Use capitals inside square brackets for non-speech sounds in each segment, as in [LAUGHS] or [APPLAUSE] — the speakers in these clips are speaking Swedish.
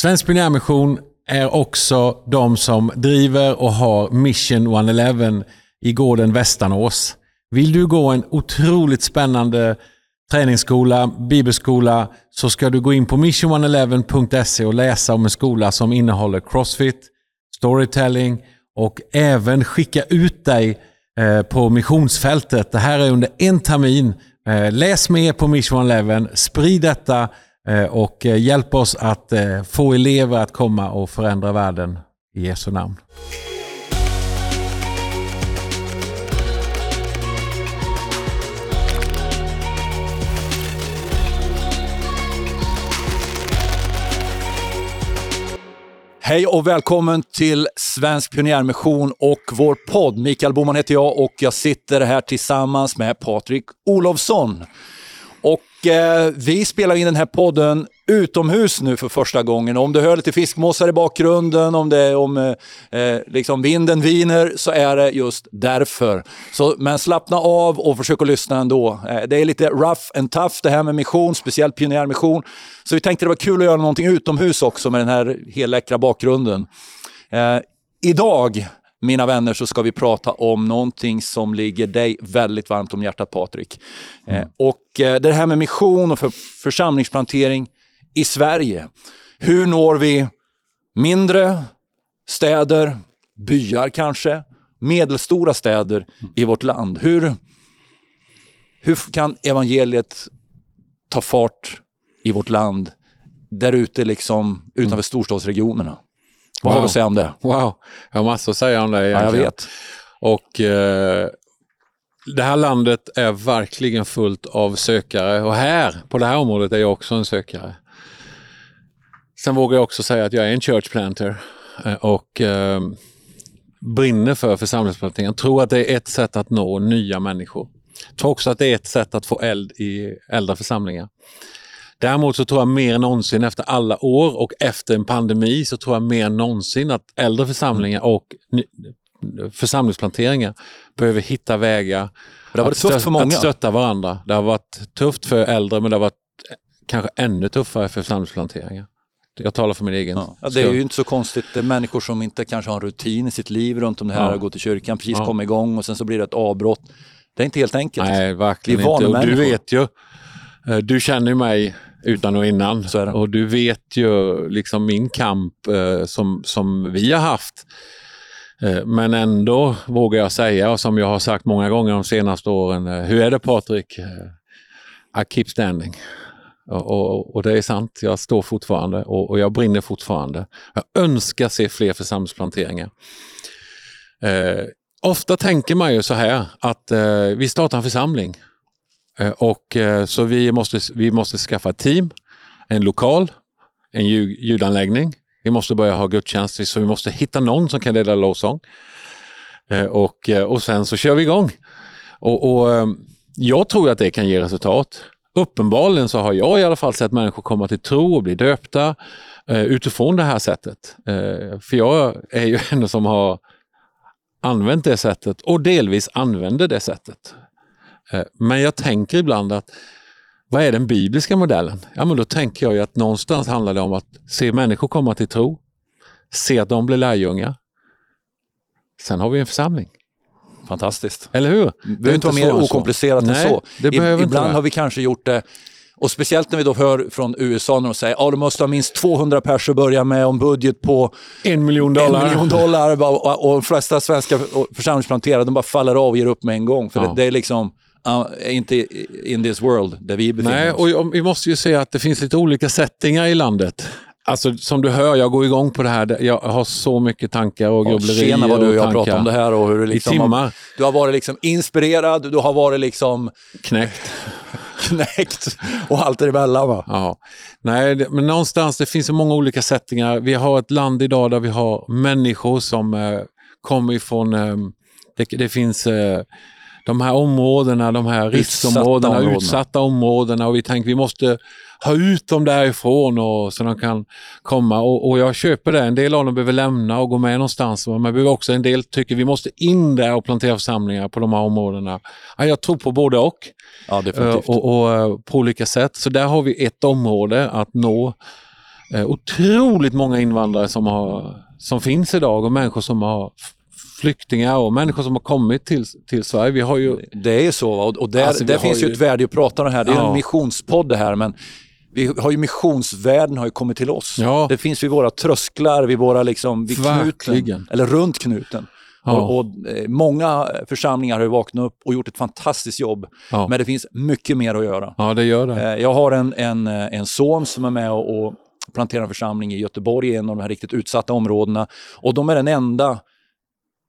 Svensk Pionjärmission är också de som driver och har Mission 111 i gården Västanås. Vill du gå en otroligt spännande träningsskola, bibelskola, så ska du gå in på mission111.se och läsa om en skola som innehåller crossfit, storytelling och även skicka ut dig eh, på missionsfältet. Det här är under en termin. Eh, läs mer på Mission 111, sprid detta Eh, och eh, hjälp oss att eh, få elever att komma och förändra världen i Jesu namn. Hej och välkommen till Svensk Pionjärmission och vår podd. Mikael Boman heter jag och jag sitter här tillsammans med Patrik Olofsson. Och eh, vi spelar in den här podden utomhus nu för första gången. Om du hör lite fiskmåsar i bakgrunden, om, det, om eh, eh, liksom vinden viner, så är det just därför. Så, men slappna av och försök att lyssna ändå. Eh, det är lite rough and tough det här med mission, speciellt pionjärmission. Så vi tänkte det var kul att göra någonting utomhus också med den här helläckra bakgrunden. Eh, idag mina vänner, så ska vi prata om någonting som ligger dig väldigt varmt om hjärtat, Patrik. Eh, mm. och eh, det här med mission och för församlingsplantering i Sverige. Hur når vi mindre städer, byar kanske, medelstora städer i vårt land? Hur, hur kan evangeliet ta fart i vårt land där ute liksom utanför mm. storstadsregionerna? Vad wow. har du att säga om det? Wow, jag har massor att säga om det Ja, jag vet. Och eh, det här landet är verkligen fullt av sökare och här, på det här området, är jag också en sökare. Sen vågar jag också säga att jag är en church planter eh, och eh, brinner för församlingsplantering. Tror att det är ett sätt att nå nya människor. Tror också att det är ett sätt att få eld i äldre församlingar. Däremot så tror jag mer än någonsin efter alla år och efter en pandemi så tror jag mer än någonsin att äldre församlingar och församlingsplanteringar behöver hitta vägar det har varit tufft för många. att stötta varandra. Det har varit tufft för äldre men det har varit kanske ännu tuffare för församlingsplanteringar. Jag talar för min egen ja. det är ju inte så konstigt. Det är människor som inte kanske har en rutin i sitt liv runt om det här, ja. gå till kyrkan, precis ja. komma igång och sen så blir det ett avbrott. Det är inte helt enkelt. Nej, verkligen inte. Och du vet ju, eh, du känner ju mig utan och innan. Och du vet ju liksom min kamp eh, som, som vi har haft. Eh, men ändå vågar jag säga, och som jag har sagt många gånger de senaste åren, eh, hur är det Patrik? Eh, I keep standing. Och, och, och, det är sant, jag står fortfarande och, och, jag brinner fortfarande. Jag önskar se fler församlingsplanteringar. Ofta tänker man ju så här att vi startar en församling Eh, och, eh, så vi måste, vi måste skaffa ett team, en lokal, en ljudanläggning. Vi måste börja ha gudstjänst, så vi måste hitta någon som kan leda lovsång. Eh, och, och sen så kör vi igång. Och, och, ehm, jag tror att det kan ge resultat. Uppenbarligen så har jag i alla fall sett människor komma till tro och bli döpta utifrån det här sättet. för jag är ju [LAUGHS] en som har använt det sättet och delvis använder det sättet. Eh, men jag tänker ibland att vad är den bibliska modellen? Ja, men då tänker jag ju att någonstans handlar det om att se människor komma till tro, se att de blir lärjungar. Sen har vi en församling. Fantastiskt. Eller hur? Det behöver inte vara mer okomplicerat än så. Det I, ibland har vi kanske gjort det och speciellt när vi då hör från USA när de säger att ja, de måste ha minst 200 personer att börja med om budget på en miljon dollar. En miljon dollar och, och de flesta svenska församlingsplanterare de bara faller av och ger upp med en gång. För ja. det, det, är liksom uh, inte in this world där vi befinner Nej, oss. och vi måste ju se att det finns lite olika settingar i landet. Alltså som du hör, jag går igång på det här. Jag har så mycket tankar och grubblerier. Tjena vad du och jag pratar om det här och hur du liksom I timmar. Har, du har varit liksom inspirerad, du har varit liksom... Knäckt. [LAUGHS] knäckt och allt däremellan va? Ja. Nej, men någonstans, det finns så många olika settingar. Vi har ett land idag där vi har människor som eh, kommer ifrån, eh, det, det, finns eh, de här områdena, de här riskområdena, utsatta, utsatta områdena och vi tänker vi måste ha ut dem därifrån och, så de kan komma och, och, jag köper det. En del av dem behöver lämna och gå med någonstans men behöver också en del tycker vi måste in där och plantera församlingar på de här områdena. Ja, jag tror på både och. Ja, definitivt. Och, och, och, på olika sätt. Så där har vi ett område att nå eh, otroligt många invandrare som, har, som finns idag och människor som har flyktingar och människor som har kommit till, till Sverige. Vi har ju... Det är så och, och där, alltså, där finns ju ett värde att prata om det här. Det är ja. en missionspodd det här men vi har ju missionsvärlden har ju kommit till oss. Ja. Det finns vid våra trösklar, vid våra liksom, vid knuten, eller runt knuten. Ja. Och, och, eh, många församlingar har vaknat upp och gjort ett fantastiskt jobb. Ja. Men det finns mycket mer att göra. Ja, det gör det. Eh, jag har en, en, en son som är med och, och planterar en församling i Göteborg, en av de här riktigt utsatta områdena. Och de är den enda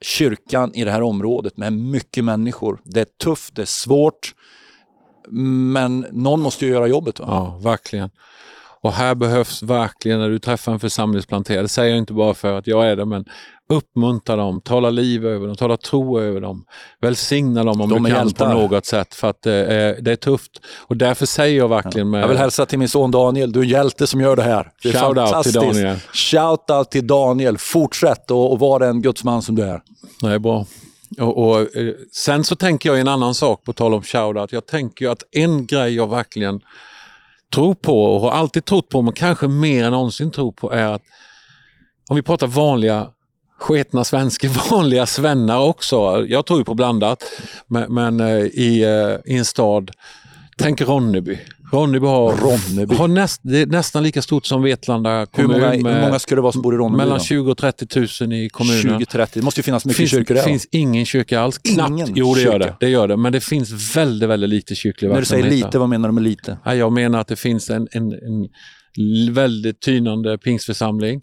kyrkan i det här området med mycket människor. Det är tufft, det är svårt. Men någon måste ju göra jobbet. Va? Ja, verkligen. Och här behövs verkligen, när du träffar en församlingsplanterare, det säger jag inte bara för att jag är det, men uppmuntra dem, tala liv över dem, tala tro över dem. Välsigna dem om De du kan hjältar. på något sätt för att det är, det är tufft. Och därför säger jag verkligen med... Jag vill hälsa till min son Daniel, du är en hjälte som gör det här. Det är Shout out till Daniel. Shout out till Daniel, fortsätt och, och var den gudsman som du är. Det är bra. Och, och, eh, sen så tänker jag en annan sak på tal om shoutout. Jag tänker att en grej jag verkligen tror på och har alltid trott på, men kanske mer än någonsin tror på är att om vi pratar vanliga sketna svenskar, [LAUGHS] vanliga svennar också. Jag tror ju på blandat. Men, men eh, i, eh, i en stad, tänk Ronneby. Ronneby har, Ronneby. har näst, det är nästan lika stort som Vetlanda kommun. Hur många, hur många ska det vara som bor i Ronneby? Mellan 20 och 30 000 i kommunen. 20-30, det måste ju finnas mycket finns, kyrkor där. Det finns ingen kyrka alls. Knappt. Ingen jo, det gör det. det gör det. Men det finns väldigt, väldigt lite kyrklig verksamhet. När du säger lite, vad menar du med lite? Ja, jag menar att det finns en, en, en väldigt tynande pingsförsamling.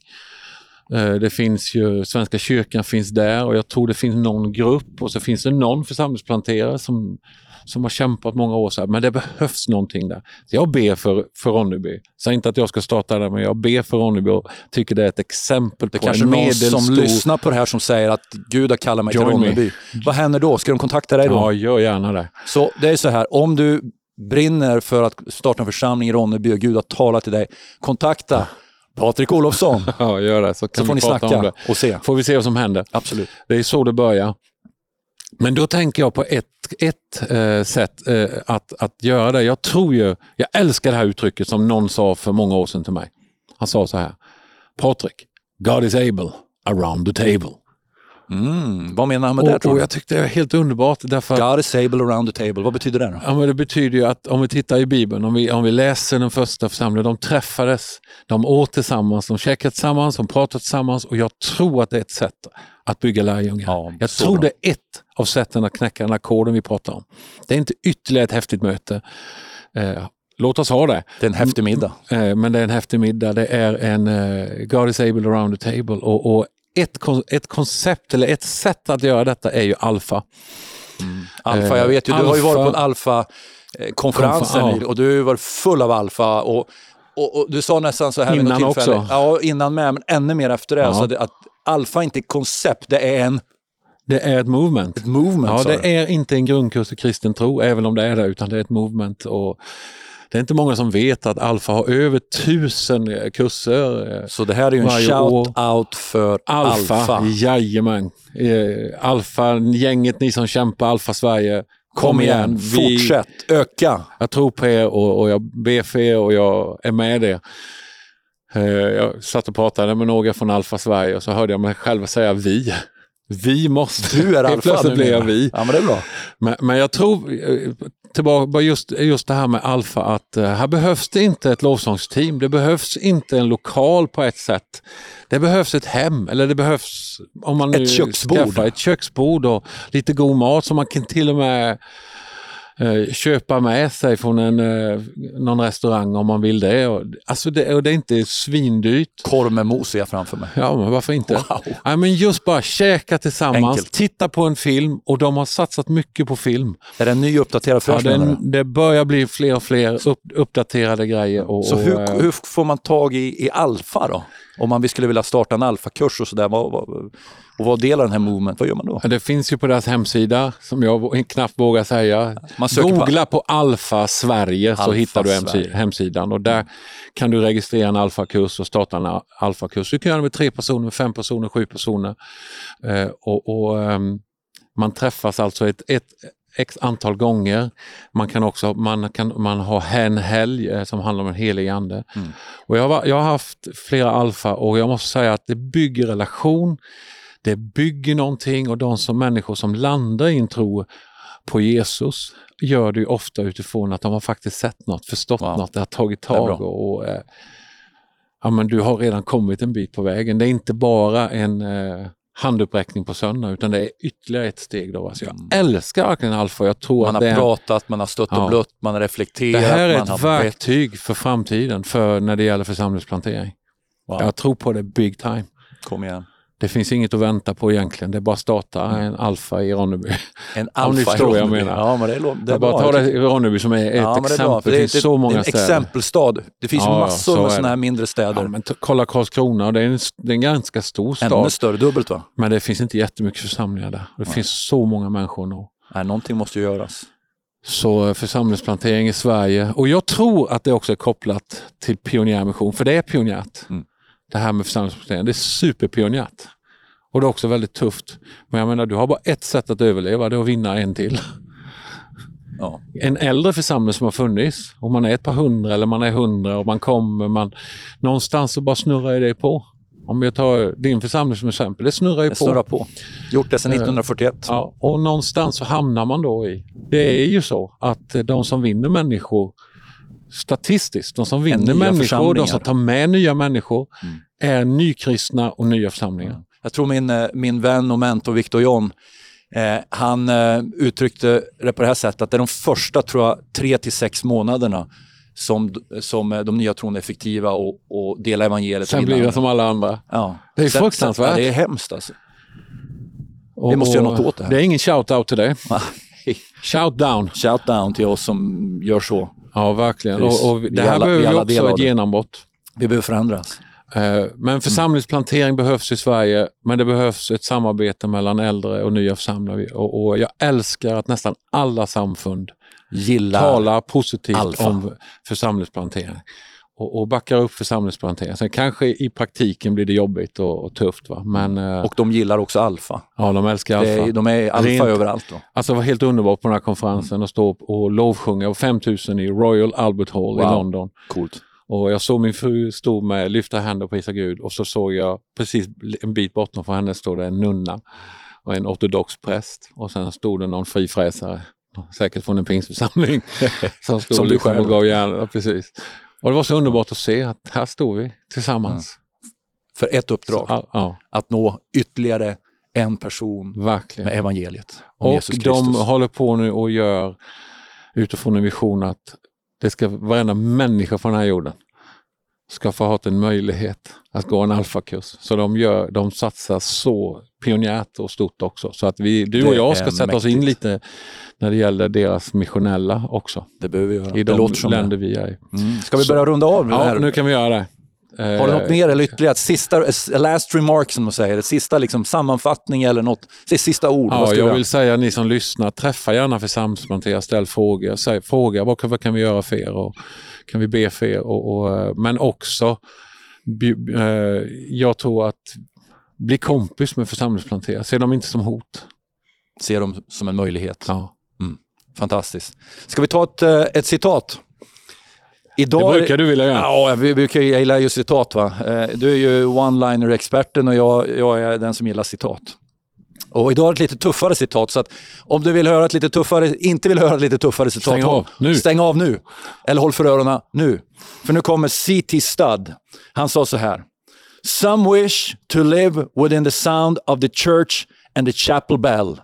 Eh, det finns ju, Svenska kyrkan finns där och jag tror det finns någon grupp och så finns det någon församlingsplanterare som som har kämpat många år. Så här, men det behövs någonting där. Så jag ber för, för Ronneby. Säg inte att jag ska starta där, men jag ber för Ronneby och tycker det är ett exempel det på kanske en medelstor... någon som lyssnar på det här som säger att Gud har kallat mig till Ronneby. Me. Vad händer då? Ska de kontakta dig då? Ja, gör gärna det. Så det är så här, om du brinner för att starta en församling i Ronneby och Gud har talat till dig, kontakta Patrik Olofsson. [LAUGHS] ja, gör det. Så, så får ni snacka och se. Får vi se vad som händer. Absolut. Det är så det börjar. Men då tänker jag på ett, ett eh, sätt eh, att, att göra det. Jag tror ju, jag älskar det här uttrycket som någon sa för många år sedan till mig. Han sa så här, Patrik, God is able around the table. Mm, vad menar han med och, det? Tror och jag tyckte det var helt underbart. Därför God is able around the table, vad betyder det? Då? Ja, men det betyder ju att om vi tittar i Bibeln, om vi, om vi läser den första församlingen, de träffades, de åt tillsammans, de käkade tillsammans, de pratade tillsammans och jag tror att det är ett sätt att bygga lärjungar. Ja, jag tror bra. det är ett av sätten att knäcka den här koden vi pratar om. Det är inte ytterligare ett häftigt möte. Eh, låt oss ha det. Det är en häftig middag. Eh, men det är en häftig middag. Det är en eh, God is able around the table. Och, och ett, ett koncept eller ett sätt att göra detta är ju alfa. Mm. Alfa, jag vet ju, du alfa, har ju varit på en alfa-konferensen ja. och du varit full av alfa. Och, och, och, du sa nästan så här Innan också? Ja, innan med, men ännu mer efter det. Ja. Så det, att alfa inte är koncept, det är en det är ett movement. Ett movement ja, det är inte en grundkurs i kristen tro, även om det är det, utan det är ett movement. Och det är inte många som vet att Alfa har över tusen eh, kurser. Eh, Så det här är ju en shout-out för Alfa? Alfa. Jajamän. Eh, Alfa-gänget, ni som kämpar, Alfa Sverige. Kom, Kom igen, Vi, fortsätt, öka. Jag tror på er och, och jag ber för er och jag är med er. Jag satt och pratade med några från Alfa Sverige och så hörde jag mig själv säga vi. Vi måste. Du är [LAUGHS] alfa Plötsligt blir jag vi. Ja, men det är bra. Men, men jag tror, tillbaka just, just det här med alfa, att uh, här behövs det inte ett lovsångsteam. Det behövs inte en lokal på ett sätt. Det behövs ett hem eller det behövs om man ett köksbord. ett köksbord och lite god mat som man kan till och med eh, köpa med sig från en, eh, någon restaurang om man vill det. Och, alltså det, och det är inte svindyrt. Korv med mos ser jag framför mig. Ja, men varför inte? Wow. Ja, men just bara käka tillsammans, Enkelt. titta på en film och de har satsat mycket på film. Är det en ny uppdaterad ja, det, det börjar bli fler och fler upp, uppdaterade grejer. Och, Så hur, och, eh, hur får man tag i, i alfa då? Om man skulle vilja starta en alfakurs och sådär, och vara del av den här movement, vad gör man då? Det finns ju på deras hemsida, som jag knappt vågar säga. Man Googla på, på Alfa Sverige Alpha så hittar du Sverige. hemsidan och där kan du registrera en alfakurs och starta en alfakurs. Du kan göra det med tre personer, fem personer, sju personer. Eh, och, och um, man träffas alltså ett, ett x antal gånger. Man kan också man kan, man ha en helg eh, som handlar om en helig ande. Mm. Och jag, jag har haft flera alfa och jag måste säga att det bygger relation, det bygger någonting och de som människor som landar i en tro på Jesus gör det ofta utifrån att de har faktiskt sett något, förstått wow. något, det har tagit tag och, och eh, ja, men du har redan kommit en bit på vägen. Det är inte bara en eh, handuppräckning på söndag utan det är ytterligare ett steg. Då. Alltså jag mm. älskar verkligen alfa. Jag tror man har pratat, man har stött och ja. blött, man har reflekterat. Det här är ett verktyg bett. för framtiden för när det gäller församlingsplantering. Wow. Jag tror på det big time. Kom igen. Det finns inget att vänta på egentligen. Det är bara att starta mm. en alfa i Ronneby. [LAUGHS] En alfa i Ronneby? Jag menar. Ja, men det är, det är, det är bara att ta det Ronneby som är ett ja, exempel. Det, det, finns det, så många en städer. exempelstad. Det finns ja, massor med sådana här mindre städer. Ja, men kolla Karlskrona, det är, en, det är en ganska stor stad. Ännu större, dubbelt va? Men det finns inte jättemycket församlingar där. Det finns så många människor nu. Nej, någonting måste ju göras. Så församlingsplantering i Sverige. Och jag tror att det också är kopplat till pionjärmission, för det är pionjärt. Mm. Det här med församlingsplantering, det är superpionjärt. Och det är också väldigt tufft. Men jag menar, du har bara ett sätt att överleva, det är att vinna en till. Ja. En äldre församling som har funnits, om man är ett par hundra eller man är hundra och man kommer, man, någonstans så bara snurrar det på. Om jag tar din församling som exempel, det snurrar ju det på. Snurrar på. Gjort det sedan 1941. Eh, ja, och någonstans så hamnar man då i, det är ju så att de som vinner människor statistiskt, de som vinner människor, de som tar med nya människor, mm. är nykristna och nya församlingar. Jag tror min, eh, min vän och mentor Victor John, eh, han eh, uttryckte det på det här sättet att det är de första, tror jag, tre till sex månaderna som, som eh, de nya troende är effektiva och, och delar evangeliet. Sen blir det som alla andra. Ja. Det är sen, fruktansvärt. Sen, ja, det är hemskt alltså. Och, Vi måste göra något åt det här. Det är ingen shout-out till dig. [LAUGHS] shout down. Shout down till oss som gör så. Ja, verkligen. Och, och det här alla, behöver vi också ett genombrott. Vi behöver förändras. Eh, men församlingsplantering behövs i Sverige, men det behövs ett samarbete mellan äldre och nya församlare. Och, och jag älskar att nästan alla samfund Gillar talar positivt alfa. om församlingsplantering och, och backar upp församlingsplantering. Sen kanske i praktiken blir det jobbigt och, och tufft. Va? Men, eh, och de gillar också alfa. Ja, de älskar alfa. De är alfa Rent, överallt. Då. Alltså det var helt underbart på den här konferensen mm. att stå och lovsjunga och 5000 i Royal Albert Hall wow. i London. Coolt. Och jag såg min fru stå med lyfta händer och prisa Gud och så såg jag precis en bit bortom för henne stod det en nunna och en ortodox präst och sen stod det någon frifräsare, säkert från en pingsförsamling, [LAUGHS] som stod som liksom och gav järn. Precis. Och det var så underbart att se att här står vi tillsammans. Ja. För ett uppdrag, så, ja. att nå ytterligare en person Verkligen. med evangeliet. Och de håller på nu och gör utifrån en vision att det ska varenda människa på den här jorden ska få ha en möjlighet att gå en alfakurs. Så de, gör, de satsar så pionjärt och stort också. Så att vi, du och jag ska sätta mäktigt. oss in lite när det gäller deras missionella också. Det behöver vi göra. I de länder vi är i. Mm. Ska vi börja runda av? Ja, nu kan vi göra det. Har du något mer eller ytterligare? Sista, last remark som man säger, sista liksom sammanfattning eller något, sista ord? Ja, jag vill säga ni som lyssnar, träffa gärna församlingsplantera, ställ frågor. Säg, fråga vad kan, vad kan vi göra för er och kan vi be för er? Och, och eh, men också, eh, jag tror att bli kompis med församlingsplanterare, se dem inte som hot. Se dem som en möjlighet. Ja. Mm. Fantastiskt. Ska vi ta ett, eh, ett citat? Idag, det brukar du vilja göra. Ja, vi brukar, jag gillar ju citat. Va? Eh, du är ju one-liner-experten och jag, jag är den som gillar citat. Och idag är det ett lite tuffare citat, så att om du vill höra ett lite tuffare, inte vill höra ett lite tuffare citat, stäng av nu. Stäng av nu. Eller håll för öronen nu. För nu kommer C.T. Studd. Han sa så här. Some wish to live within the sound of the church and the chapel bell.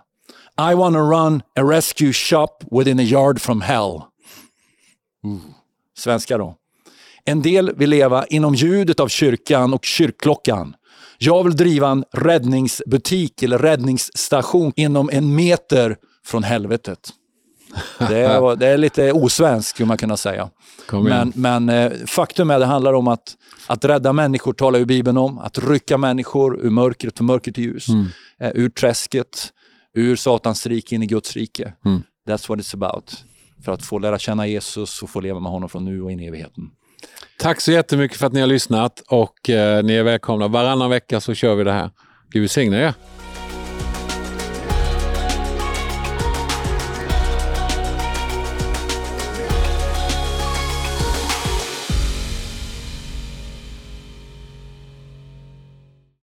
I want to run a rescue shop within a yard from hell. Mm svenska då. En del vill leva inom ljudet av kyrkan och kyrkklockan. Jag vill driva en räddningsbutik eller räddningsstation inom en meter från helvetet. Det är, [LAUGHS] det är lite osvenskt skulle man kunna säga. Men, men eh, faktum är att det handlar om att, att rädda människor, talar ju Bibeln om. Att rycka människor ur mörkret, från mörker till ljus. Mm. Eh, ur träsket, ur Satans rike in i Guds rike. Mm. That's what it's about för att få lära känna Jesus och få leva med honom från nu och in i evigheten. Tack så jättemycket för att ni har lyssnat och eh, ni är välkomna. Varannan vecka så kör vi det här. Gud välsigne er.